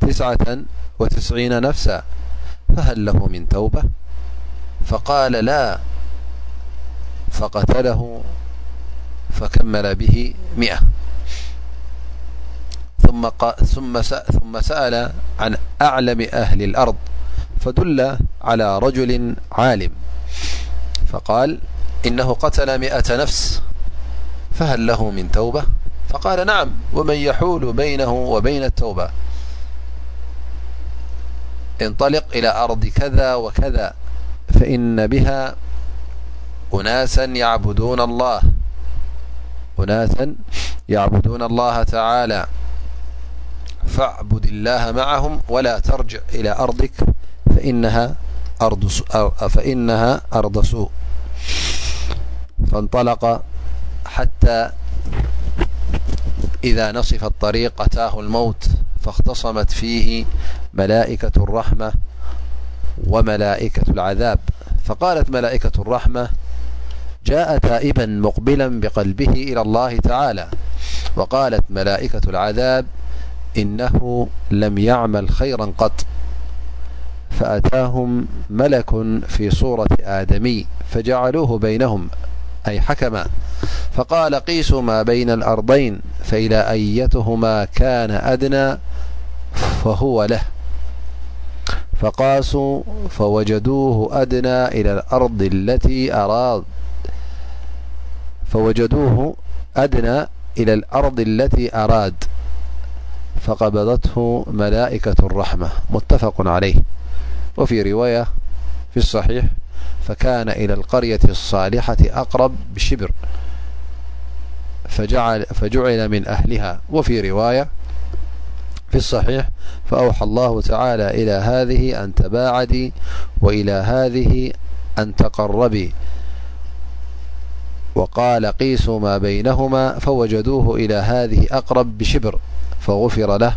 تسعة وتسعين نفسا فهل له من توبة فقال لا فقتله فكمل بهم ثم سأل عن أعلم أهل الأرض فدل على رجل عالم فقال إنه قتل مئة نفس فهل له من توبة فقال نعم ومن يحول بينه وبين التوبة انطلق إلى أرض كذا وكذا فإن بها أناسا يعبدون الله تعالى فاعبد الله معهم ولا ترجع إلى أرضك فإنها أرض سوء فانطلق حتى إذا نصفت طريق أتاه الموت فاختصمت فيه ملائكة الرحمة عفقالت ملائكة الرحمة جاء تائبا مقبلا بقلبه إلى الله تعالى وقالت ملائكة العذاب إنه لم يعمل خيرا قط فأتاهم ملك في صورة آدمي فجعلوه بينهم أي حكما فقال قيسوا ما بين الأرضين فإلى أيتهما كان أدنى فهو له فقاسوا فوجدوه أدنى إلى الأرض التي أراد فقبضته ملائكة الرحمة متفق عليهوصيفكان إلى القرية الصالحة أقرب بشبر فجعل من أهلها يفأوحى الله تعالى إلى هذه أن تباعدي وإلى هذه أن تقربي وقال قيسوا ما بينهما فوجدوه إلى هذه أقرب بشبر فغفر له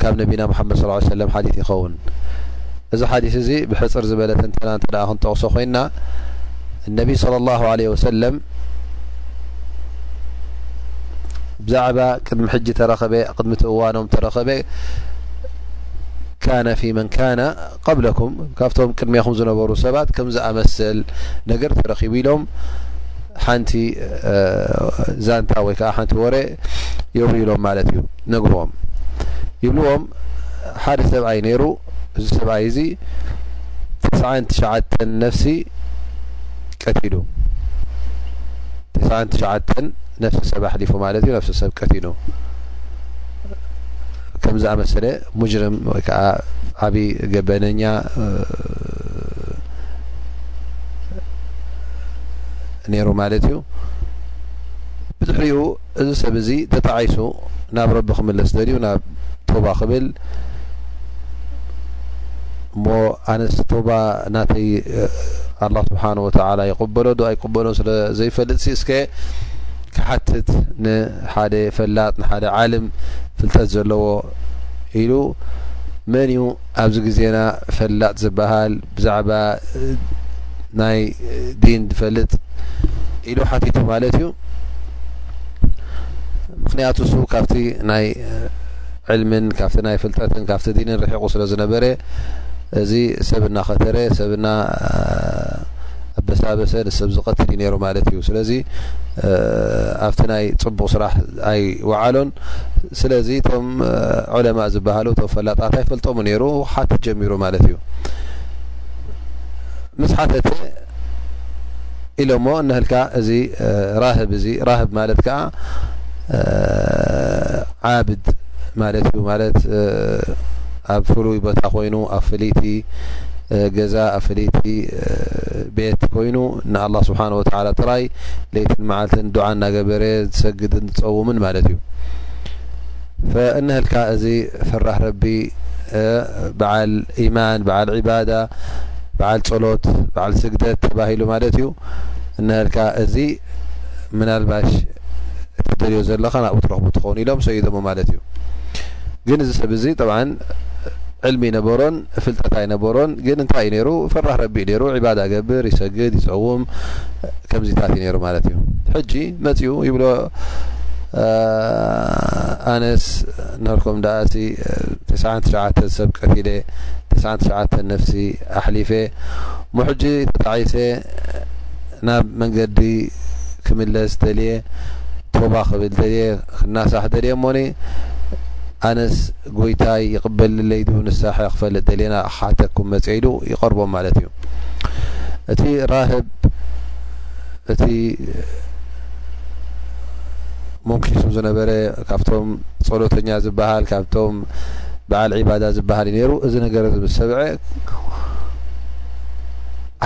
ካብ ነቢና ሙሓመድ ሰለላሁ ዓለይሂ ወሰለም ሓዲስ ይኸውን። እዚ ሓዲስ እዚ ብሕጽር ዝበለ ትንተና እንተ ክንጠቕሶ ኮይንና ነቢ ሰለላሁ ዓለይሂ ወሰለም ብዛዕባ ቅድሚ ሕጂ ተረኸበ ቅድሚ እቲ እዋኖም ተረኸበ ካነ ፊ መን ካነ ቐብለኩም፣ ካብቶም ቅድሜኹም ዝነበሩ ሰባት ከም ዝኣመሰል ነገር ተረኺቡ ኢሎም ሓንቲ ዛንታ ወይ ከዓ ሓንቲ ወረ የውርዩሎም ማለት እዩ ነግርዎም ይብልዎም ሓደ ሰብኣይ ነይሩ እዚ ሰብኣይ እዚ ትስዓን ትሽዓተን ነፍሲ ቀቲሉ ትስዓን ትሽዓተን ነፍሲ ሰብ ኣሕሊፉ ማለት እዩ ነፍሲ ሰብ ቀቲሉ ከም ዝኣመሰለ ሙጅርም ወይ ከዓ ዓብዪ ገበነኛ ነይሩ ማለት እዩ ብድሕሪኡ እዚ ሰብ እዚ ተጣዒሱ ናብ ረቢ ክምለስ ደልዩ ናብ ቶባ ክብል እሞ ኣነስ ቶባ ናተይ ኣላ ስብሓን ወተላ ይቕበሎ ዶ ኣይቅበሎን ስለ ዘይፈልጥ ሲ እስከ ክሓትት ን ሓደ ፈላጥ ንሓደ ዓልም ፍልጠት ዘለዎ ኢሉ መን እዩ ኣብዚ ግዜና ፈላጥ ዝበሃል ብዛዕባ ናይ ዲን ዝፈልጥ ኢሉ ሓቲቱ ማለት እዩ ምክንያቱ እሱ ካብቲ ናይ ዕልምን ካብቲ ናይ ፍልጠትን ካብቲ ዲንን ርሒቑ ስለ ዝነበረ እዚ ሰብ እናኸተረ ሰብ እና ኣበሳበሰ ንሰብ ዝቀትል እዩ ነሩ ማለት እዩ ስለዚ ኣብቲ ናይ ፅቡቅ ስራሕ ኣይ ወዓሎን ስለዚ እቶም ዑለማ ዝበሃሉ እቶም ፈላጣት ኣይፈልጦሙ ነይሩ ሓትት ጀሚሩ ማለት እዩ ምስ ሓተተ ኢሎሞ እነህልካ እዚ ራህብ እዚ ራህብ ማለት ከዓ ዓብድ ማለት እዩ ማለት ኣብ ፍሉይ ቦታ ኮይኑ ኣብ ፍልይቲ ገዛ ኣብ ፍልይቲ ቤት ኮይኑ ንኣላ ስብሓን ወተላ ጥራይ ለይትን መዓልትን ዱዓ እናገበረ ዝሰግድን ዝፀውምን ማለት እዩ ፈእነህልካ እዚ ፈራሕ ረቢ በዓል ኢማን በዓል ዒባዳ በዓል ፀሎት በዓል ስግደት ተባሂሉ ማለት እዩ እነህልካ እዚ ምናልባሽ እትደልዮ ዘለኻ ናብኡ ትረኽቡ ትኸውን ኢሎም ሰይዶሞ ማለት እዩ ግን እዚ ሰብ እዚ ጠብዓን ዕልሚ ኣይነበሮን ፍልጠት ኣይነበሮን ግን እንታይ እዩ ነይሩ ፈራሕ ረቢእ ነይሩ ዒባዳ ይገብር ይሰግድ ይፀውም ከምዚታት እዩ ነይሩ ማለት እዩ ሕጂ መፅኡ ይብሎ ኣነስ ነርኩም ዳኣሲ ተስዓን ትሽዓተ ሰብ ቀቲለ ተስዓን ትሽዓተ ነፍሲ ኣሕሊፈ ሞ ሕጂ ተጣዒሰ ናብ መንገዲ ክምለስ ደልየ ቶባ ክብል ደልየ ክናሳሕ ደልየ እሞኒ ኣነስ ጎይታይ ይቕበልለይ ዱ ንሳሐ ክፈልጥ ደልየና ክሓተኩም መፅኤ ኢሉ ይቐርቦም ማለት እዩ እቲ ራህብ እቲ ሞንኪሱ ዝነበረ ካብቶም ጸሎተኛ ዝበሃል ካብቶም በዓል ዒባዳ ዝበሃል እዩ ነይሩ እዚ ነገር እዚ ምስ ሰብዐ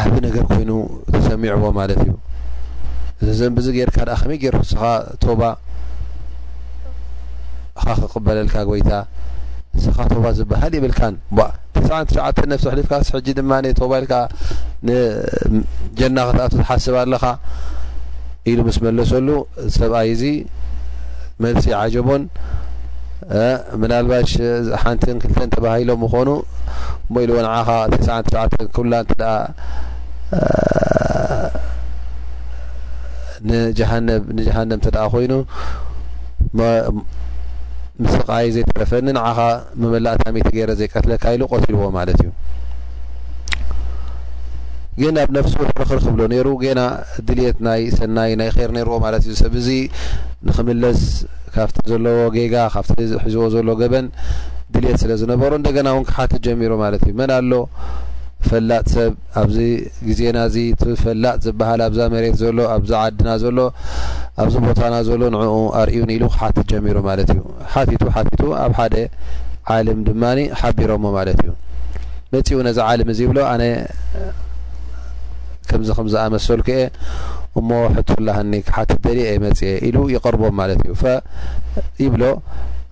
ዓቢ ነገር ኮይኑ ተሰሚዕዎ ማለት እዩ እዚ ዘንቢ እዚ ጌርካ ደኣ ከመይ ጌርኩ ንስኻ ቶባ እኻ ክቕበለልካ ጎይታ ንስኻ ቶባ ዝበሃል ይብልካን ትስዓን ትሽዓተ ነፍሲ ኣሕሊፍካ ሕጂ ድማ ቶባ ኢልካ ንጀና ክትኣቱ ትሓስብ ኣለኻ ኢሉ ምስ መለሰሉ እዚ ሰብኣይ እዚ መልሲ ዓጀቦን ምናልባሽ ሓንትን ክልተን ተባሂሎም ምኾኑ እሞ ኢልዎ ንዓኻ ትስዓን ትሽዓተ ኩላ እንተ ንጀሃነብ ንጀሃነም እንተ ኮይኑ ምስቓይ ዘይተረፈኒ ንዓኻ መመላእ ታሚቲ ገይረ ዘይቀትለካ ኢሉ ቆቲልዎ ማለት እዩ ግን ኣብ ነፍሱ ሕርኽር ክብሎ ነይሩ ገና ድልት ናይ ሰናይ ናይ ር ነርዎ ማለት እዩ ሰብ እዚ ንክምለስ ካብቲ ዘለዎ ጌጋ ካብቲ ዝሕዝዎ ዘሎ ገበን ድልት ስለ ዝነበሩ እንደገና እውን ክሓት ጀሚሩ ማለት እዩ መን ኣሎ ፈላጥ ሰብ ኣብዚ ግዜና እዚ ፈላጥ ዝበሃል ኣብዛ መሬት ዘሎ ኣብዛ ዓድና ዘሎ ኣብዚ ቦታና ዘሎ ንኡ ኣርእዩን ኢሉ ክሓት ጀሚሩ ማለት እዩ ሓቲቱ ሓቲቱ ኣብ ሓደ ዓልም ድማ ሓቢሮሞ ማለት እዩ መጺኡ ነዚ ዓልም እዚ ይብሎ ኣነ ከምዚ ከም ዝኣመሰልኩ እየ እሞ ሕቶላሃኒ ክሓትት ደል እየ መፅ ኢሉ ይቀርቦም ማለት እዩ ይብሎ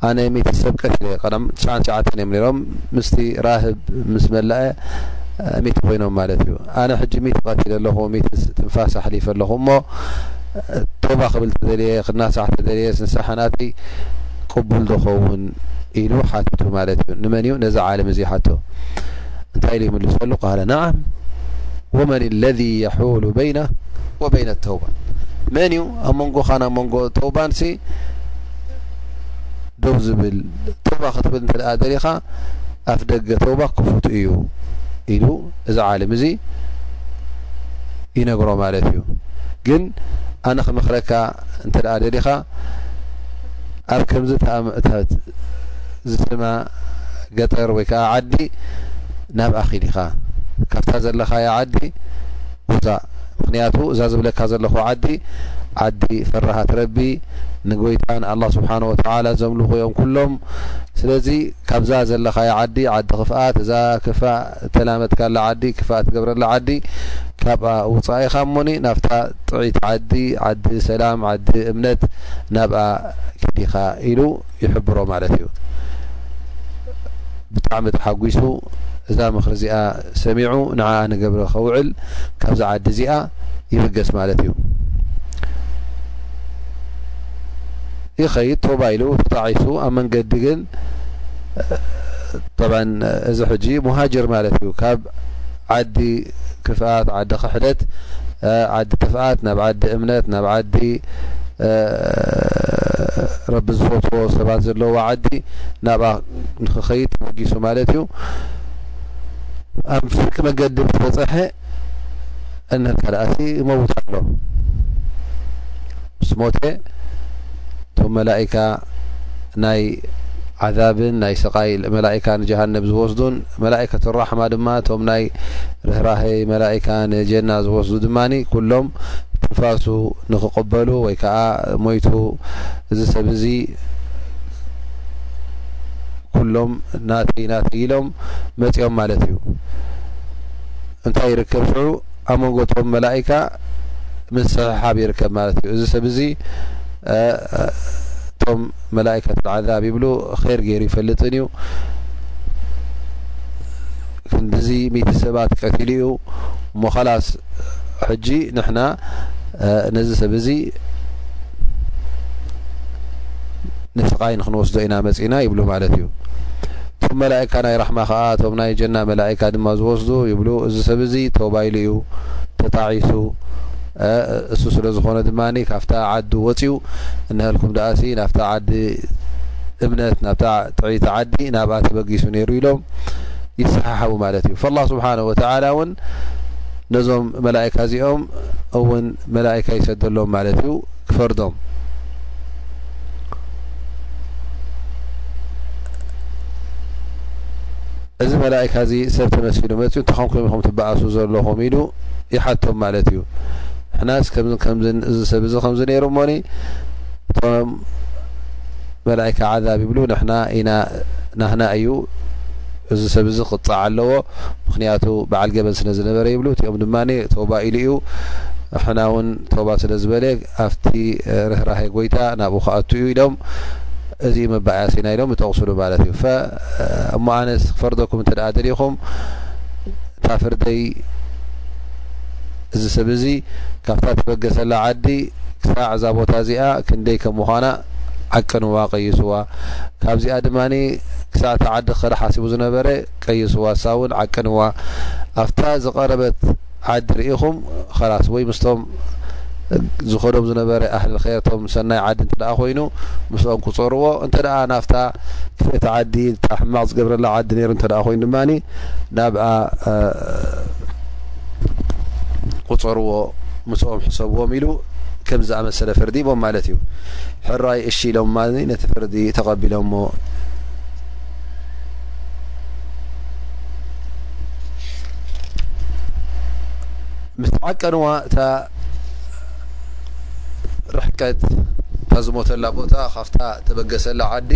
ኣነ ሚቲ ሰብ ቀትለ ቀደም ትሸዓተ እዮም ነሮም ምስቲ ራህብ ምስ መላእ ሚቲ ኮይኖም ማለት እዩ ኣነ ሕጂ ሚት ቐቲለ ኣለኹ ሚት ትንፋስ ኣሕሊፈ ኣለኹ እሞ ቶባ ክብል ተደልየ ክናሳሕ ተደልየስ ንሳሓ ናተይ ቅቡል ዶኸውን ኢሉ ሓቲቱ ማለት እዩ ንመን እዩ ነዚ ዓለም እዚ ሓቶ እንታይ ኢሉ ይምልሰሉ ቃለ ናዓም ወመን ለذ የሑሉ በይና ወበይነ ተውባ መን እዩ ኣብ መንጎኻን ኣብ መንጎ ተውባንሲ ደው ዝብል ተውባ ክትብል እንተ ደኣ ደሊኻ ኣፍ ደገ ተውባ ክፉት እዩ ኢሉ እዚ ዓልም እዚ ይነብሮ ማለት እዩ ግን ኣነ ክመክረካ እንተ ደሊኻ ኣብ ከምዚ ተኣምእታት ዝስማ ገጠር ወይ ከዓ ዓዲ ናብ ኣኺዲኻ ካብታ ዘለኻያ ዓዲ ውፃእ ምክንያቱ እዛ ዝብለካ ዘለኹ ዓዲ ዓዲ ፈራሃ ትረቢ ንጎይታን ኣላ ስብሓን ወተላ ዘምልኹ እዮም ኩሎም ስለዚ ካብዛ ዘለኻያ ዓዲ ዓዲ ክፍኣት እዛ ክፋእ ተላመድካላ ዓዲ ክፋእ ትገብረላ ዓዲ ካብኣ ውጻእ ኢኻ እሞኒ ናብታ ጥዒት ዓዲ ዓዲ ሰላም ዓዲ እምነት ናብኣ ኪዲኻ ኢሉ ይሕብሮ ማለት እዩ ብጣዕሚ ተሓጒሱ እዛ ምኽሪ እዚኣ ሰሚዑ ንዓኣ ንገብረ ከውዕል ካብዛ ዓዲ እዚኣ ይብገስ ማለት እዩ ይኸይድ ቶባ ኢሉ ተጣዒሱ ኣብ መንገዲ ግን ጠብዓን እዚ ሕጂ ሙሃጅር ማለት እዩ ካብ ዓዲ ክፍኣት ዓዲ ክሕደት ዓዲ ትፍኣት ናብ ዓዲ እምነት ናብ ዓዲ ረቢ ዝፈትዎ ሰባት ዘለዎ ዓዲ ናብኣ ንክኸይድ ተበጊሱ ማለት እዩ ኣብ ፍርቂ መገዲ ዝበፀሐ እነ ካልኣሲ እመውት ኣሎ ምስ ሞተ እቶም መላኢካ ናይ ዓዛብን ናይ ስቃይ መላኢካ ንጀሃነብ ዝወስዱን መላኢከት ራሕማ ድማ እቶም ናይ ርህራሀ መላኢካ ንጀና ዝወስዱ ድማ ኩሎም ትንፋሱ ንክቕበሉ ወይ ከዓ ሞይቱ እዚ ሰብ እዚ ኩሎም ናተይ ናተይ ኢሎም መፂኦም ማለት እዩ እንታይ ይርከብ ሽዑ ኣብ መንጎቶም መላኢካ ምስሕሓብ ይርከብ ማለት እዩ እዚ ሰብ እዚ እቶም መላኢካት ዓዛብ ይብሉ ር ገይሩ ይፈልጥን እዩ ክንዲዚ ሚቲ ሰባት ቀትሉ እዩ እሞ ኸላስ ሕጂ ንሕና ነዚ ሰብ እዚ ንስቓይ ንክንወስዶ ኢና መፂና ይብሉ ማለት እዩ እቶም መላኢካ ናይ ራሕማ ከኣ እቶም ናይ ጀና መላኢካ ድማ ዝወስዱ ይብሉ እዚ ሰብ እዚ ተውባ ኢሉ እዩ ተጣዒሱ እሱ ስለ ዝኾነ ድማ ካብታ ዓዱ ወጽዩ እንሀልኩም ደኣሲ ናብታ ዓዲ እምነት ናብታ ጥዕይቲ ዓዲ ናብኣ ተበጊሱ ነይሩ ኢሎም ይሰሓሓቡ ማለት እዩ ፈላ ስብሓን ወተዓላ እውን ነዞም መላእካ እዚኦም እውን መላኢካ ይሰደሎም ማለት እዩ ክፈርዶም እዚ መላካ እዚ ሰብ ተመሲሉ መፅኡ እንታይ ኹምኩም ኢኹም ትበኣሱ ዘለኹም ኢሉ ይሓቶም ማለት እዩ ሕናስ እዚ ሰብ እዚ ከምዚ ነይሩ እሞኒ እቶም መላኢካ ዓዛብ ይብሉ ንሕና ኢና ናህና እዩ እዚ ሰብ እዚ ክቕጻዕ ኣለዎ ምክንያቱ በዓል ገበን ስለ ዝነበረ ይብሉ እቲኦም ድማ ቶባ ኢሉ እዩ ሕና እውን ቶባ ስለ ዝበለ ኣብቲ ርህራሄ ጎይታ ናብኡ ክኣቱ እዩ ኢሎም እዚ እዩ መባኣያሲና ኢሎም ይጠቕሱሉ ማለት እዩ እሞ ኣነስ ክፈርደኩም እንተ ደኣ ደሊኹም እታ ፍርደይ እዚ ሰብ እዚ ካብታ ተበገሰላ ዓዲ ክሳዕ እዛ ቦታ እዚኣ ክንደይ ከም ምዃና ዓቅንዋ ቀይስዋ ካብዚኣ ድማ ክሳዕ እቲ ዓዲ ክኸዳ ሓሲቡ ዝነበረ ቀይስዋ እሳ እውን ዓቅንዋ ኣብታ ዝቐረበት ዓዲ ርኢኹም ኸላስ ወይ ምስቶም ዝኸዶም ዝነበረ ኣህሊ ኸርቶም ሰናይ ዓዲ እንተ ኮይኑ ምስኦም ክፀርዎ እንተ ናፍታ ክፍእቲ ዓዲ ሕማቕ ዝገብረላ ዓዲ ነይሩ እንተ ኮይኑ ድማ ናብኣ ቁፀርዎ ምስኦም ሕሰብዎም ኢሉ ከም ዝኣመሰለ ፍርዲ ቦም ማለት እዩ ሕራይ እሺ ኢሎም ማ ነቲ ፍርዲ ተቐቢሎሞ ምስ ተዓቀንዋ እታ ርሕቀት እታ ዝሞተላ ቦታ ካብታ ተበገሰላ ዓዲ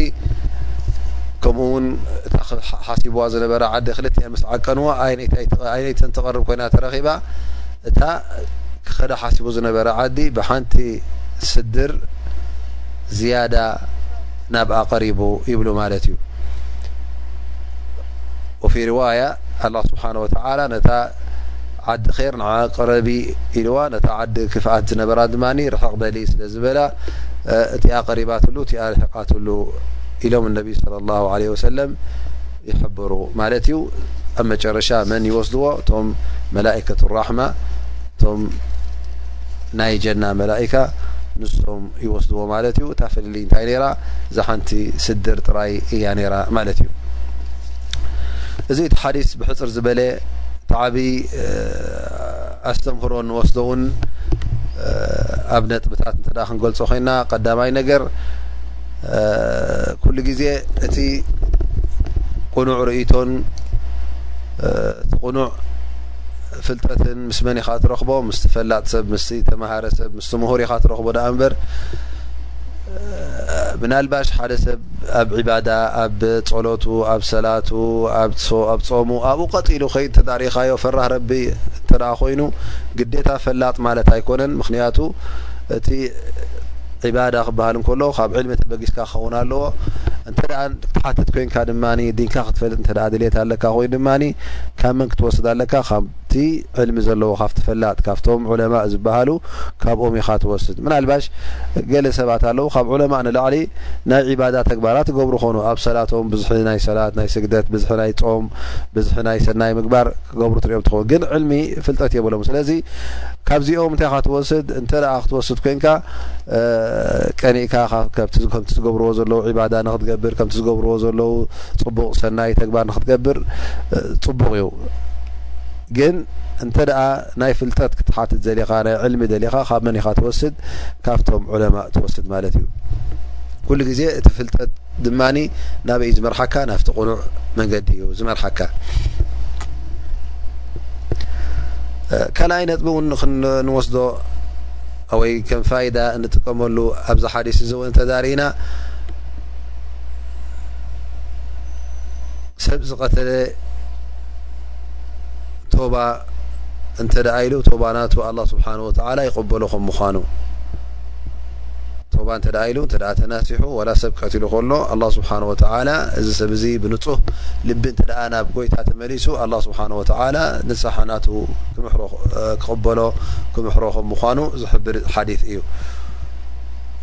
ከምኡ ውን እታ ሓሲብዋ ዝነበረ ዓዲ ክልቲኣ ምስ ዓቀንዋ ኣይነይተን ትቐርብ ኮይና ተረኺባ እታ ክኸዳ ሓሲቡ ዝነበረ ዓዲ ብሓንቲ ስድር ዝያዳ ናብ ኣቐሪቡ ይብሉ ማለት እዩ ወፊ ርዋያ ኣላ ስብሓን ወተላ ነታ ዓዲ ኼር ንዓኣ ቅረቢ ኢልዋ፣ ነታ ዓዲ ክፍኣት ዝነበራ ድማ ርሕቕ በሊ ስለ ዝበላ፣ እቲኣ ቀሪባትሉ እቲኣ ርሒቓትሉ ኢሎም ነቢ ሰለላሁ ዓለይሂ ወሰለም ይሕብሩ ማለት እዩ። ኣብ መጨረሻ መን ይወስድዎ? እቶም መላኢከቱ ራሕማ እቶም ናይ ጀና መላኢካ ንሶም ይወስድዎ ማለት እዩ። እታ ፍልልይ እንታይ ነይራ? እዛ ሓንቲ ስድር ጥራይ እያ ነይራ ማለት እዩ። እዚ እቲ ሓዲስ ብሕፅር ዝበለ ተዓብይ ኣስተምህሮ ንወስዶ እውን ኣብ ነጥብታት እንተ ክንገልፆ ኮይና ቀዳማይ ነገር ኩሉ ግዜ እቲ ቁኑዕ ርእቶን እቲ ቁኑዕ ፍልጠትን ምስ መን ኢኻ ትረኽቦ ምስ ፈላጥ ሰብ ምስ ተመሃረ ሰብ ምስ ምሁር ኢኻ ትረኽቦ ዳኣ እምበር ምናልባሽ ሓደ ሰብ ኣብ ዒባዳ ኣብ ጾሎቱ ኣብ ሰላቱ ኣብ ጾሙ ኣብኡ ቀጥ ኢሉ ከይድ እንተ ሪኢኻዮ ፈራህ ረቢ እንተ ኮይኑ ግዴታ ፈላጥ ማለት ኣይኮነን ምኽንያቱ እቲ ዒባዳ ክበሃል እንከሎ ካብ ዕልሚ ተበጊስካ ክኸውን ኣለዎ እንተ ክትሓትት ኮይንካ ድማ ዲንካ ክትፈልጥ እንተ ድሌት ኣለካ ኮይኑ ድማ ካብ መን ክትወስድ ኣለካ ካብ እቲ ዕልሚ ዘለዎ ካብቲ ፈላጥ ካብቶም ዑለማእ ዝበሃሉ ካብኦም ኢኻ ትወስድ ምናልባሽ ገለ ሰባት ኣለዉ ካብ ዑለማእ ንላዕሊ ናይ ዒባዳ ተግባራት ይገብሩ ኾኑ ኣብ ሰላቶም ብዝሒ ናይ ሰላት ናይ ስግደት ብዝሒ ናይ ጾም ብዝሒ ናይ ሰናይ ምግባር ክገብሩ ትሪኦም ትኸውን ግን ዕልሚ ፍልጠት የብሎም ስለዚ ካብዚኦም እንታይ ኢኻ ትወስድ እንተ ክትወስድ ኮንካ ቀኒእካ ከምቲ ዝገብርዎ ዘለዉ ዒባዳ ንክትገብር ከምቲ ዝገብርዎ ዘለዉ ጽቡቕ ሰናይ ተግባር ንክትገብር ጽቡቕ እዩ ግን እንተ ናይ ፍልጠት ክትሓትት ዘኻ ናይ ዕልሚ ዘኻ ካብ መን ኢኻ ትወስድ ካብቶም ዑለማ ትወስድ ማለት እዩ ኩሉ ግዜ እቲ ፍልጠት ድማ ናበይ እዩ ዝመርሓካ ናብቲ ቕኑዕ መንገዲ እዩ ዝመርሓካ ካልኣይ ነጥቢ እውን ክንወስዶ ወይ ከም ፋይዳ እንጥቀመሉ ኣብዚ ሓዲስ እዚ እውን ተዛርኢና ሰብ ዝቀተለ ቶባ እንተ ደኣ ኢሉ ቶባ ናቱ ኣላ ስብሓን ወተላ ይቐበሎ ከም ምዃኑ ቶባ እንተ ኢሉ እተ ተናሲሑ ዋላ ሰብ ቀትሉ ከሎ ኣላ ስብሓን ወተላ እዚ ሰብ እዚ ብንፁህ ልቢ እንተ ናብ ጎይታ ተመሊሱ ኣላ ስብሓን ወተላ ንሳሓ ናቱ ክቕበሎ ክምሕሮ ከም ምዃኑ ዝሕብር ሓዲ እዩ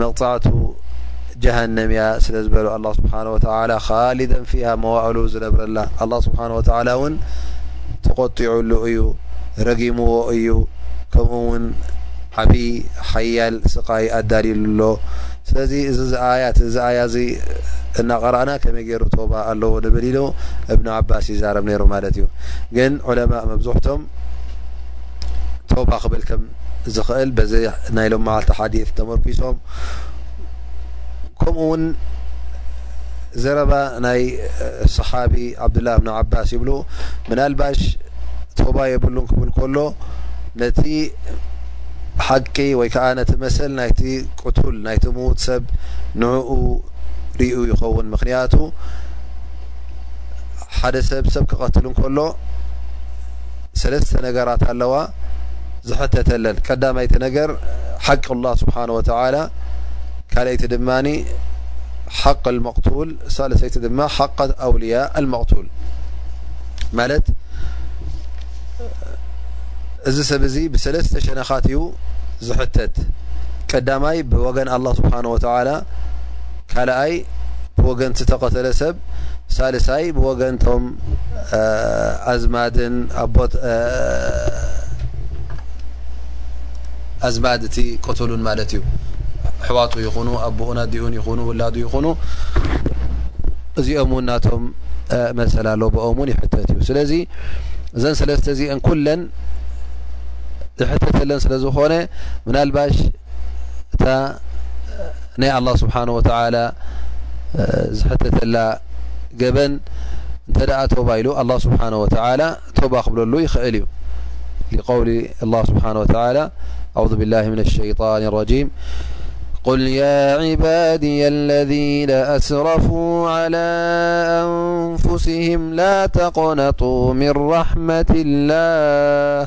መቕጻዕቱ ጀሃነም እያ ስለ ዝበሉ ኣላ ስብሓን ወተዓላ ኻሊደን ፊሃ መዋእሉ ዝነብረላ ኣላ ስብሓን ወተዓላ እውን ተቖጢዑሉ እዩ ረጊምዎ እዩ ከምኡ ውን ዓብዪ ሓያል ስቃይ ኣዳልዩሉ ኣሎ ስለዚ እዚ ዝኣያት እዚ ኣያ እዚ እናቀራእና ከመይ ገይሩ ቶባ ኣለዎ ንብል ኢሉ እብን ዓባስ ይዛረብ ነይሩ ማለት እዩ ግን ዑለማ መብዝሕቶም ተውባ ክብል ከም ዝኽእል በዚ ናይ ሎም መዓልቲ ሓዲት ተመርኪሶም ከምኡ ውን ዘረባ ናይ ሰሓቢ ዓብዱላህ ብን ዓባስ ይብሉ ምናልባሽ ተውባ የብሉን ክብል ከሎ ነቲ ሓቂ ወይ ከዓ ነቲ መሰል ናይቲ ቅቱል ናይቲ ምዉት ሰብ ንዕኡ ርኡ ይኸውን ምክንያቱ ሓደ ሰብ ሰብ ክቐትል እንከሎ ሰለስተ ነገራት ኣለዋ ዝሕተተለን ቀዳማይቲ ነገር ሓቂ ኣላህ ስብሓን ወተዓላ ካልኣይቲ ድማ ሓቅ ልመቅቱል ሳለሰይቲ ድማ ሓቀ ኣውልያ ኣልመቅቱል ማለት እዚ ሰብ እዚ ብሰለስተ ሸነኻት እዩ ዝሕተት ቀዳማይ ብወገን ኣላ ስብሓን ወተዓላ ካልኣይ ብወገን እቲ ተቐተለ ሰብ፣ ሳልሳይ ብወገን እቶም ኣዝማድን ኣዝማድ እቲ ቅቱሉን ማለት እዩ ኣሕዋቱ ይኹኑ ኣቦኡን ኣዲኡን ይኹኑ ውላዱ ይኹኑ እዚኦም እውን ናቶም መሰል ኣሎ ብኦም እውን ይሕተት እዩ ስለዚ እዘን ሰለስተ እዚአን ኩለን ዝሕተተለን ስለ ዝኾነ ምናልባሽ الله سبحنه وتعلى زتل بن ب ل لله سبنه وتعلى ب بل يل لقول الله سبنه ولى عذ باله من الشيان الريم قل يا عبادي الذين أسرفوا على أنفسهم لا تقنطوا من رحمة الله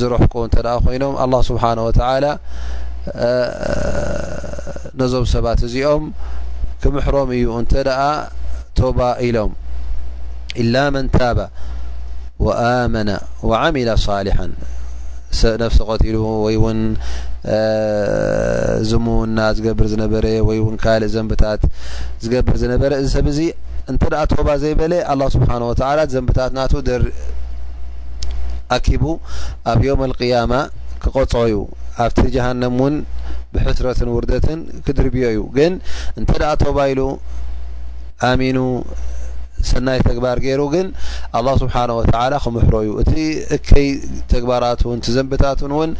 ዝረሕቁ እንተ ኮይኖም ኣላ ስብሓን ወተላ ነዞም ሰባት እዚኦም ክምሕሮም እዩ እንተ ደኣ ቶባ ኢሎም ኢላ መን ታባ ወኣመነ ወዓሚላ ሳሊሓን ነፍሲ ቀትሉ ወይ ውን ዝሙውና ዝገብር ዝነበረ ወይ ውን ካልእ ዘንብታት ዝገብር ዝነበረ እዚ ሰብ እዚ እንተ ቶባ ዘይበለ ኣላ ስብሓን ወተላ ዘንብታት ናቱ ደር ኣኪቡ ኣብ ዮመል ቂያማ ክቀጽዖ እዩ ኣብቲ ጀሃነም ውን ብሕስረትን ውርደትን ክድርብዮ እዩ ግን እንተ ደኣ ቶባ ኢሉ ኣሚኑ ሰናይ ተግባር ገይሩ ግን ኣላ ስብሓን ወተላ ክምሕሮ እዩ እቲ እከይ ተግባራት ውን ዘንብታትን እውን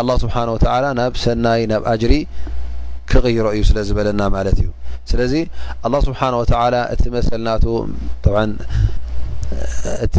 ኣላ ስብሓን ወተላ ናብ ሰናይ ናብ ኣጅሪ ክቕይሮ እዩ ስለ ዝበለና ማለት እዩ ስለዚ ኣላ ስብሓን ወተላ እቲ መሰልናቱ እቲ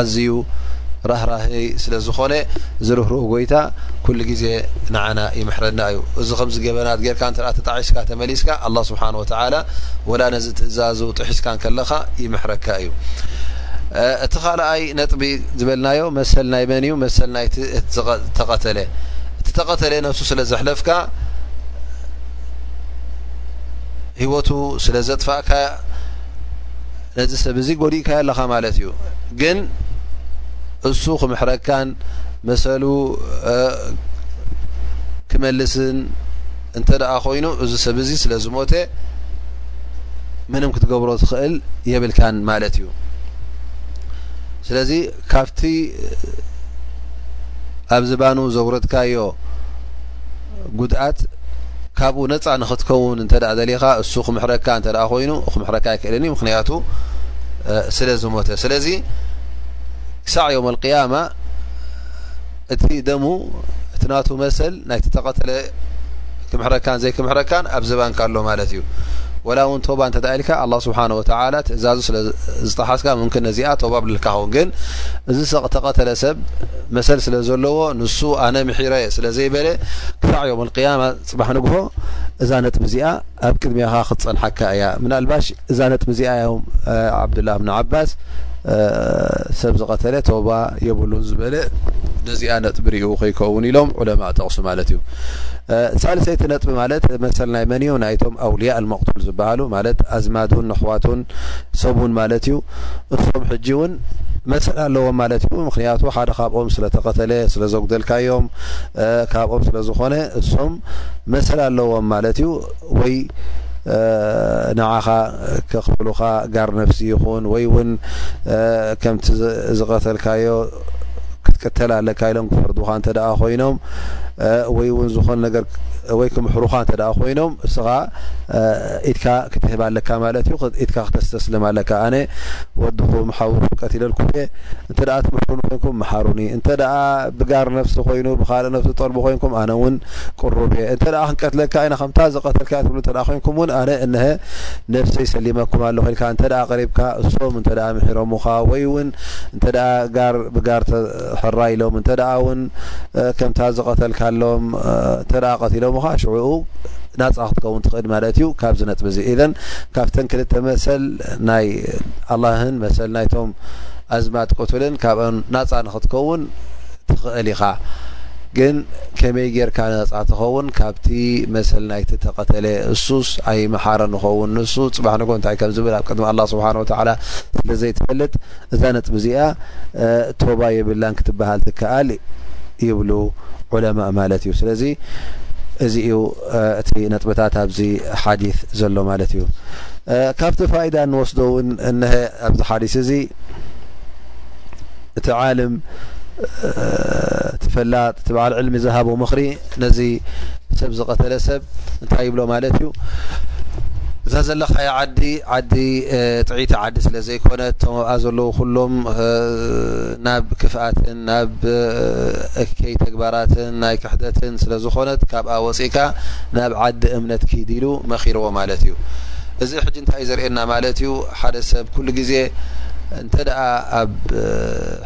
ኣዝዩ ራህራሀይ ስለ ዝኾነ እዚ ርህሩህ ጎይታ ኩሉ ግዜ ንዓና ይምሕረና እዩ። እዚ ከምዚ ገበናት ጌርካ እንተ ተጣዒስካ ተመሊስካ ኣላ ስብሓን ወተዓላ ወላ ነዚ ትእዛዙ ጥሒስካ ከለኻ ይምሕረካ እዩ። እቲ ካልኣይ ነጥቢ ዝበልናዮ መሰል ናይ መን እዩ? መሰል ናይቲ ተቐተለ እቲ ተቐተለ ነብሱ ስለ ዘሕለፍካ ህይወቱ ስለ ዘጥፋእካ ነዚ ሰብ እዚ ጎዲእካዮ ኣለኻ ማለት እዩ ግን እሱ ክምሕረካን መሰሉ ክመልስን እንተ ደኣ ኮይኑ እዚ ሰብ እዚ ስለ ዝሞተ ምንም ክትገብሮ ትኽእል የብልካን ማለት እዩ ስለዚ ካብቲ ኣብ ዝባኑ ዘውረድካዮ ጉድኣት ካብኡ ነፃ ንክትከውን እንተ ደሊኻ እሱ ክምሕረካ እንተ ኮይኑ ክምሕረካ ኣይክእልን እዩ ምክንያቱ ስለ ዝሞተ ስለዚ ክሳዕ ዮም ኣልቅያማ እቲ ደሙ እቲ ናቱ መሰል ናይቲ ተቐተለ ክምሕረካን ዘይክምሕረካን ኣብ ዝባንካ ኣሎ ማለት እዩ ወላ እውን ቶባ እንተ ኢልካ ኣላ ስብሓን ወተላ ትእዛዙ ስለ ዝጠሓስካ ምምክን ነዚኣ ቶባ ብልልካ ኸውን ግን እዚ ሰቕ ተቐተለ ሰብ መሰል ስለ ዘለዎ ንሱ ኣነ ምሒረየ ስለ ዘይበለ ክሳዕ ዮም ኣልቅያማ ፅባሕ ንግሆ እዛ ነጥቢ እዚኣ ኣብ ቅድሚኻ ክትፀንሓካ እያ ምናልባሽ እዛ ነጥቢ እዚኣ እዮም ዓብዱላ ብን ዓባስ ሰብ ዝቐተለ ተባ የብሉን ዝበለ ነዚኣ ነጥቢ ሪኡ ከይከውን ኢሎም ዑለማ ጠቕሱ ማለት እዩ ሳልሰይቲ ነጥቢ ማለት መሰል ናይ መን እዩ ናይቶም ኣውልያ ኣልመቕቱል ዝበሃሉ ማለት ኣዝማዱን ኣሕዋቱን ሰቡን ማለት እዩ እሶም ሕጂ ውን መሰል ኣለዎም ማለት እዩ ምክንያቱ ሓደ ካብኦም ስለተቀተለ ስለዘጉደልካዮም ካብኦም ስለዝኮነ እሶም መሰል ኣለዎም ማለት እዩ ወይ ንዓኻ ከኽፍሉኻ ጋር ነፍሲ ይኹን ወይ እውን ከምቲ ዝቐተልካዮ ክትቅተል ኣለካ ኢሎም ክፈርዱኻ እንተ ደኣ ኮይኖም ወይ እውን ዝኾነ ነገር ወይ ክምሕሩኻ እንተ ደኣ ኮይኖም እስኻ ኢድካ ክትህብ ኣለካ ማለት እዩ ኢድካ ክተስተስልም ኣለካ ኣነ ወድኹም ሓውኹም ቀቲለልኩም እየ እንተ ትምሕሩኒ ኮይንኩም መሓሩኒ እንተ ብጋር ነፍሲ ኮይኑ ብካልእ ነፍሲ ጠልቡ ኮይንኩም ኣነ እውን ቅሩብ እየ እንተ ክንቀትለካ ኢና ከምታ ዝቀተልካ ትብሉ እንተ ኮይንኩም እውን ኣነ እነሀ ነፍሰይ ሰሊመኩም ኣለኹ ኢልካ እንተ ቀሪብካ እሶም እንተ ምሒሮሙኻ ወይ እውን እንተ ጋር ብጋር ሕራይ ኢሎም እንተ ውን ከምታ ዝቐተልካሎም እተ ቀትሎምኻ ሽዕኡ ናፃ ክትከውን ትኽእል ማለት እዩ ካብዚ ነጥቢ እዚ እዘን ካብተን ክልተ መሰል ናይ ኣላህን መሰል ናይቶም ኣዝማት ቅቱልን ካብ ናፃ ንክትከውን ትኽእል ኢኻ ግን ከመይ ጌርካ ናፃ ትኸውን ካብቲ መሰል ናይቲ ተቐተለ እሱስ ኣይመሓረ ንኸውን ንሱ ፅባሕ ንጎ እንታይ ከም ዝብል ኣብ ቅድሚ ኣላ ስብሓን ወተላ ስለ ዘይትፈልጥ እዛ ነጥቢ እዚኣ ቶባ የብላን ክትበሃል ትከኣል ይብሉ ዑለማእ ማለት እዩ ስለዚ እዚ እዩ እቲ ነጥብታት ኣብዚ ሓዲስ ዘሎ ማለት እዩ ካብቲ ፋይዳ ንወስዶ እውን እነሀ ኣብዚ ሓዲስ እዚ እቲ ዓልም እቲ ፈላጥ እቲ በዓል ዕልሚ ዝሃቦ ምኽሪ ነዚ ሰብ ዝቐተለ ሰብ እንታይ ይብሎ ማለት እዩ እዛ ዘለኻዮ ዓዲ ዓዲ ጥዒቲ ዓዲ ስለ ዘይኮነ እቶም ኣብኣ ዘለዉ ኩሎም ናብ ክፍኣትን ናብ እከይ ተግባራትን ናይ ክሕደትን ስለ ዝኾነት ካብኣ ወፂእካ ናብ ዓዲ እምነት ክይድ ኢሉ መኺርዎ ማለት እዩ እዚ ሕጂ እንታይ እዩ ዘርእየና ማለት እዩ ሓደ ሰብ ኩሉ ግዜ እንተ ደኣ ኣብ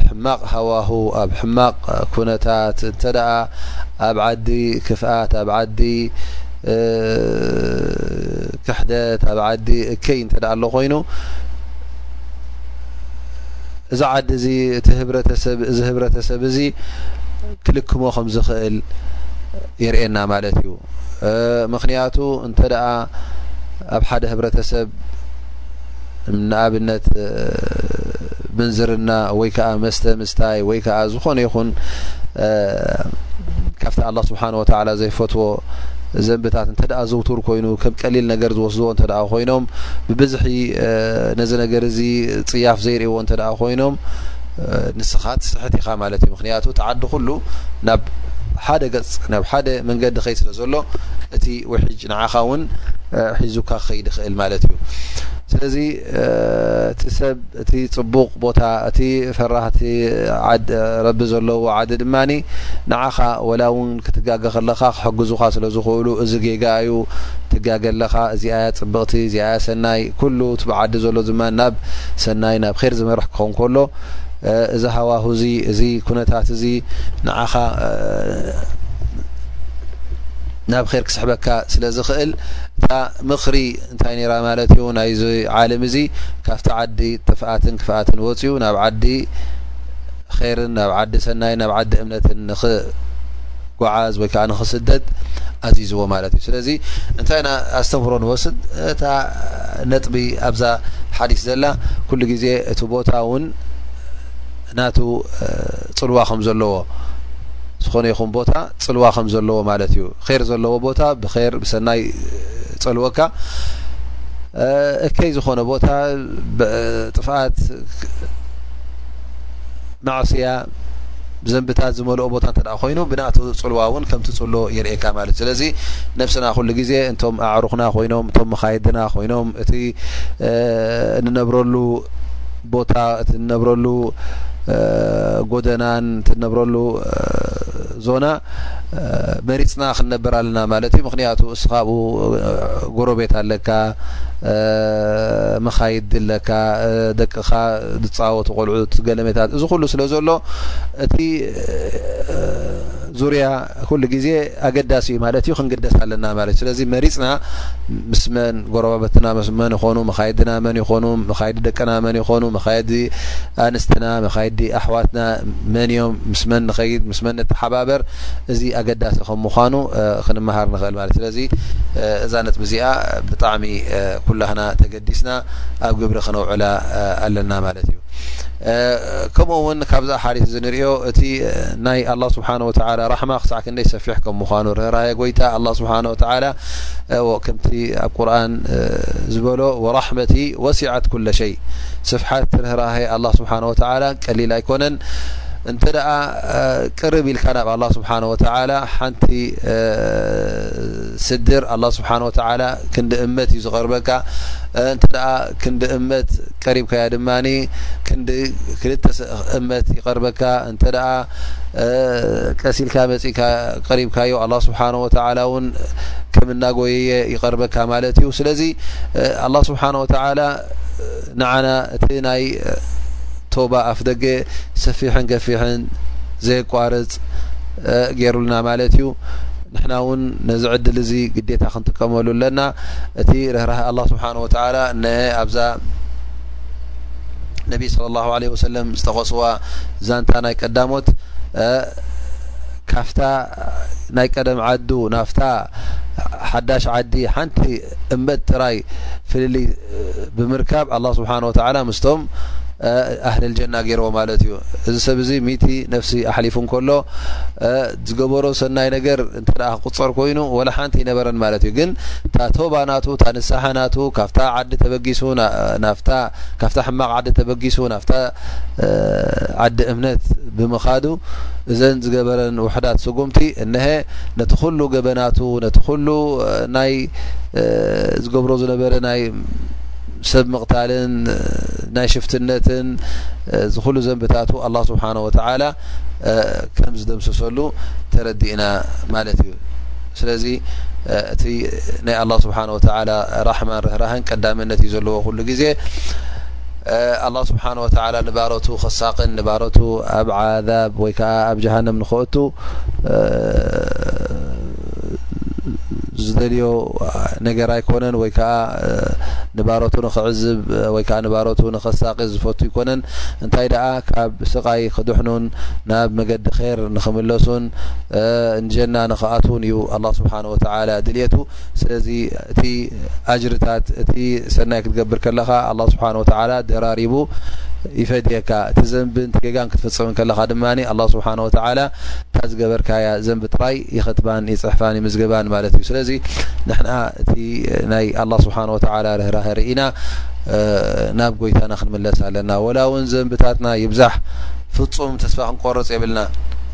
ሕማቕ ሃዋሁ ኣብ ሕማቕ ኩነታት እንተ ኣብ ዓዲ ክፍኣት ኣብ ዓዲ ክሕደት ኣብ ዓዲ እከይ እንተ ኣሎ ኮይኑ እዚ ዓዲ እዚ እቲ ህብረተሰብ እዚ ህብረተሰብ እዚ ክልክሞ ከም ዝኽእል የርእየና ማለት እዩ ምክንያቱ እንተ ደኣ ኣብ ሓደ ህብረተሰብ ንኣብነት ምንዝርና ወይ ከዓ መስተ ምስታይ ወይ ከዓ ዝኾነ ይኹን ካብቲ ኣላ ስብሓን ወተላ ዘይፈትዎ ዘንብታት እንተ ደኣ ዘውትር ኮይኑ ከም ቀሊል ነገር ዝወስድዎ እንተ ደኣ ኮይኖም ብብዝሒ ነዚ ነገር እዚ ፅያፍ ዘይርእዎ እንተ ደኣ ኮይኖም ንስኻ ትስሕት ኢኻ ማለት እዩ ምክንያቱ ተዓዲ ኩሉ ናብ ሓደ ገፅ ናብ ሓደ መንገዲ ከይ ስለ ዘሎ እቲ ውሕጅ ንዓኻ እውን ሒዙካ ክኸይድ ይኽእል ማለት እዩ ስለዚ እቲ ሰብ እቲ ፅቡቕ ቦታ እቲ ፈራህቲ ረቢ ዘለዎ ዓዲ ድማ ንዓኻ ወላ እውን ክትጋገ ከለኻ ክሕግዙኻ ስለ ዝኽእሉ እዚ ጌጋ እዩ ትጋገ ኣለኻ እዚኣያ ፅብቕቲ እዚኣያ ሰናይ ኩሉ እቲ ብዓዲ ዘሎ ድማ ናብ ሰናይ ናብ ኼር ዝመርሕ ክኸውን ከሎ እዚ ሃዋሁ እዚ እዚ ኩነታት እዚ ንዓኻ ናብ ኼር ክስሕበካ ስለ ዝኽእል። እታ ምኽሪ እንታይ ነይራ ማለት እዩ? ናይዚ ዓለም እዚ ካብቲ ዓዲ ጥፍኣትን ክፍኣትን ወጺኡ ናብ ዓዲ ኼርን ናብ ዓዲ ሰናይን ናብ ዓዲ እምነትን ንኽጓዓዝ ወይ ከኣ ንኽስደድ ኣዚዝዎ ማለት እዩ። ስለዚ እንታይ ኢና ኣስተምህሮ ንወስድ? እታ ነጥቢ ኣብዛ ሓዲስ ዘላ ኩሉ ግዜ እቲ ቦታ እውን ናቱ ጽልዋ ከም ዘለዎ ዝኾነ ይኹን ቦታ ጽልዋ ከም ዘለዎ ማለት እዩ ር ዘለዎ ቦታ ብር ብሰናይ ጸልወካ እከይ ዝኾነ ቦታ ጥፍኣት ማዕስያ ዘንብታት ዝመልኦ ቦታ እተ ኮይኑ ብናእተ ፅልዋ እውን ከምትፅሎ የርእካ ማለት እዩ ስለዚ ነብስና ኩሉ ግዜ እቶም ኣዕሩክና ኮይኖም እቶም መካየድና ኮይኖም እቲ እንነብረሉ ቦታ እቲ ንነብረሉ ጎደናን እቲ ንነብረሉ ዞና መሪጽና ክንነበር ኣለና ማለት እዩ ምክንያቱ እስኻ ኣብኡ ጎረቤት ኣለካ መኻይድ ኣለካ ደቅኻ ዝፃወቱ ቆልዑት ገለሜታት እዚ ኩሉ ስለ ዘሎ እቲ ዙርያ ኩሉ ግዜ ኣገዳሲ እዩ ማለት እዩ ክንግደስ ኣለና ማለት እዩ ስለዚ መሪፅና ምስ መን ጎረባበትና ምስ መን ይኾኑ መኻይድና መን ይኾኑ መኻይዲ ደቅና መን ይኾኑ መኻይዲ ኣንስትና መኻይዲ ኣሕዋትና መን እዮም ምስ መን ንኸይድ ምስ መን ንተሓባበር እዚ ኣገዳሲ ከም ምዃኑ ክንመሃር ንኽእል ማለት ስለዚ እዛ ነጥቢ እዚኣ ብጣዕሚ ኩላህና ገዲስና ኣብ ግብሪ ክነውዕላ ኣለና ማለት እዩ ከምኡ ውን ካብዛ ሓዲት እዚ ንሪኦ እቲ ናይ ኣላ ስብሓን ወተላ ራሕማ ክሳዕ ክንደይ ሰፊሕ ከም ምኳኑ ርህራየ ጎይታ ኣላ ስብሓን ወተላ ከምቲ ኣብ ቁርን ዝበሎ ወራሕመቲ ወሲዓት ኩለ ሸይ ስፍሓት ርህራሀ ኣላ ስብሓን ወተላ ቀሊል ኣይኮነን እንተ ደኣ ቅርብ ኢልካ ናብ ኣላ ስብሓን ወተላ ሓንቲ ስድር ኣላህ ስብሓን ወተዓላ ክንዲ እመት እዩ ዝቐርበካ እንተ ክንዲ እመት ቀሪብካያ ድማ ክንዲ ክልተ እመት ይቐርበካ እንተ ቀሲልካ መፅእካ ቀሪብካዮ ኣላ ስብሓን ወተዓላ እውን ከም እናጎየየ ይቐርበካ ማለት እዩ ስለዚ ኣላ ስብሓን ወተዓላ ንዓና እቲ ናይ ቶባ ኣፍደገ ሰፊሕን ገፊሕን ዘየቋርጽ ገይሩልና ማለት እዩ። ንሕና እውን ነዚ ዕድል እዚ ግዴታ ክንጥቀመሉ ኣለና። እቲ ርህራህ ኣላ ስብሓን ወተላ ን ኣብዛ ነቢ ስለ ላ ለ ወሰለም ዝጠቐስዋ ዛንታ ናይ ቀዳሞት ካፍታ ናይ ቀደም ዓዱ ናፍታ ሓዳሽ ዓዲ ሓንቲ እምበት ጥራይ ፍልልይ ብምርካብ ኣላ ስብሓን ወተዓላ ምስቶም ኣህል ጀና ገይርዎ ማለት እዩ እዚ ሰብ እዚ ሚቲ ነፍሲ ኣሕሊፉ እንከሎ ዝገበሮ ሰናይ ነገር እንተ ክቁፀር ኮይኑ ወላ ሓንቲ ይነበረን ማለት እዩ ግን እታ ቶባ ናቱ እታ ንስሓ ናቱ ካብታ ዓዲ ተበጊሱ ናፍታ ካብታ ሕማቕ ዓዲ ተበጊሱ ናፍታ ዓዲ እምነት ብምኻዱ እዘን ዝገበረን ውሕዳት ስጉምቲ እነሀ ነቲ ኩሉ ገበናቱ ነቲ ኩሉ ናይ ዝገብሮ ዝነበረ ናይ ሰብ ምቕታልን ናይ ሽፍትነትን እዚ ኩሉ ዘንብታቱ ኣላ ስብሓን ወተዓላ ከም ዝደምስሰሉ ተረዲእና ማለት እዩ ስለዚ እቲ ናይ ኣላ ስብሓን ወተዓላ ራሕማን ርህራህን ቀዳመነት እዩ ዘለዎ ኩሉ ግዜ ኣላህ ስብሓን ወተዓላ ንባሮቱ ከሳቕን ንባሮቱ ኣብ ዓዛብ ወይ ከዓ ኣብ ጀሃንም ንክእቱ ዝደልዮ ነገር ኣይኮነን ወይ ከዓ ንባሮቱ ንክዕዝብ ወይ ከዓ ንባሮቱ ንከሳቂ ዝፈቱ ይኮነን እንታይ ደኣ ካብ ስቃይ ክድሕኑን ናብ መገዲ ር ንክምለሱን ንጀና ንክኣትውን እዩ ኣላ ስብሓን ወተላ ድልቱ ስለዚ እቲ ኣጅርታት እቲ ሰናይ ክትገብር ከለኻ ኣላ ስብሓን ወተዓላ ደራሪቡ ይፈድየካ እቲ ዘንብን እቲ ጌጋን ክትፍፅምን ከለኻ ድማ ኣላ ስብሓን ወተዓላ እታ ዝገበርካያ ዘንቢ ጥራይ ይኸትባን ይፅሕፋን ይምዝገባን ማለት እዩ ስለዚ ንሕና እቲ ናይ ኣላ ስብሓን ወተዓላ ርህራህ ርኢና ናብ ጎይታና ክንምለስ ኣለና ወላ እውን ዘንብታትና ይብዛሕ ፍፁም ተስፋ ክንቆርፅ የብልና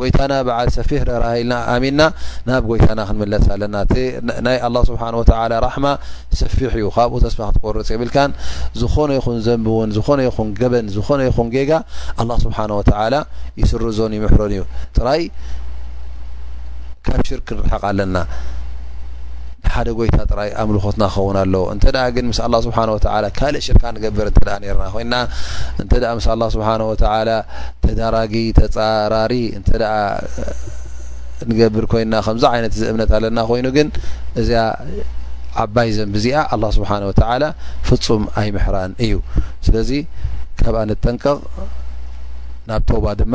ጎይታና በዓል ሰፊሕ ርህራሀ ኢልና ኣሚንና ናብ ጎይታና ክንምለስ ኣለና እቲ ናይ ኣላ ስብሓን ወተላ ራሕማ ሰፊሕ እዩ ካብኡ ተስፋ ክትቆርፅ የብልካን ዝኾነ ይኹን ዘንቢ እውን ዝኾነ ይኹን ገበን ዝኾነ ይኹን ጌጋ ኣላ ስብሓን ወተላ ይስርዞን ይምሕሮን እዩ ጥራይ ካብ ሽርክ ክንርሕቕ ኣለና ንሓደ ጎይታ ጥራይ ኣምልኾትና ክኸውን ኣለዎ እንተ ግን ምስ ኣላ ስብሓን ወተላ ካልእ ሽርካ ንገብር እንተ ነርና ኮይና እንተ ምስ ኣላ ስብሓን ወተላ ተዳራጊ ተፃራሪ እንተ ንገብር ኮይና ከምዚ ዓይነት እዚ እምነት ኣለና ኮይኑ ግን እዚኣ ዓባይ ዘንቢ እዚኣ ኣላ ስብሓን ወተላ ፍፁም ኣይምሕራን እዩ ስለዚ ካብኣ ንጠንቀቕ ናብ ቶባ ድማ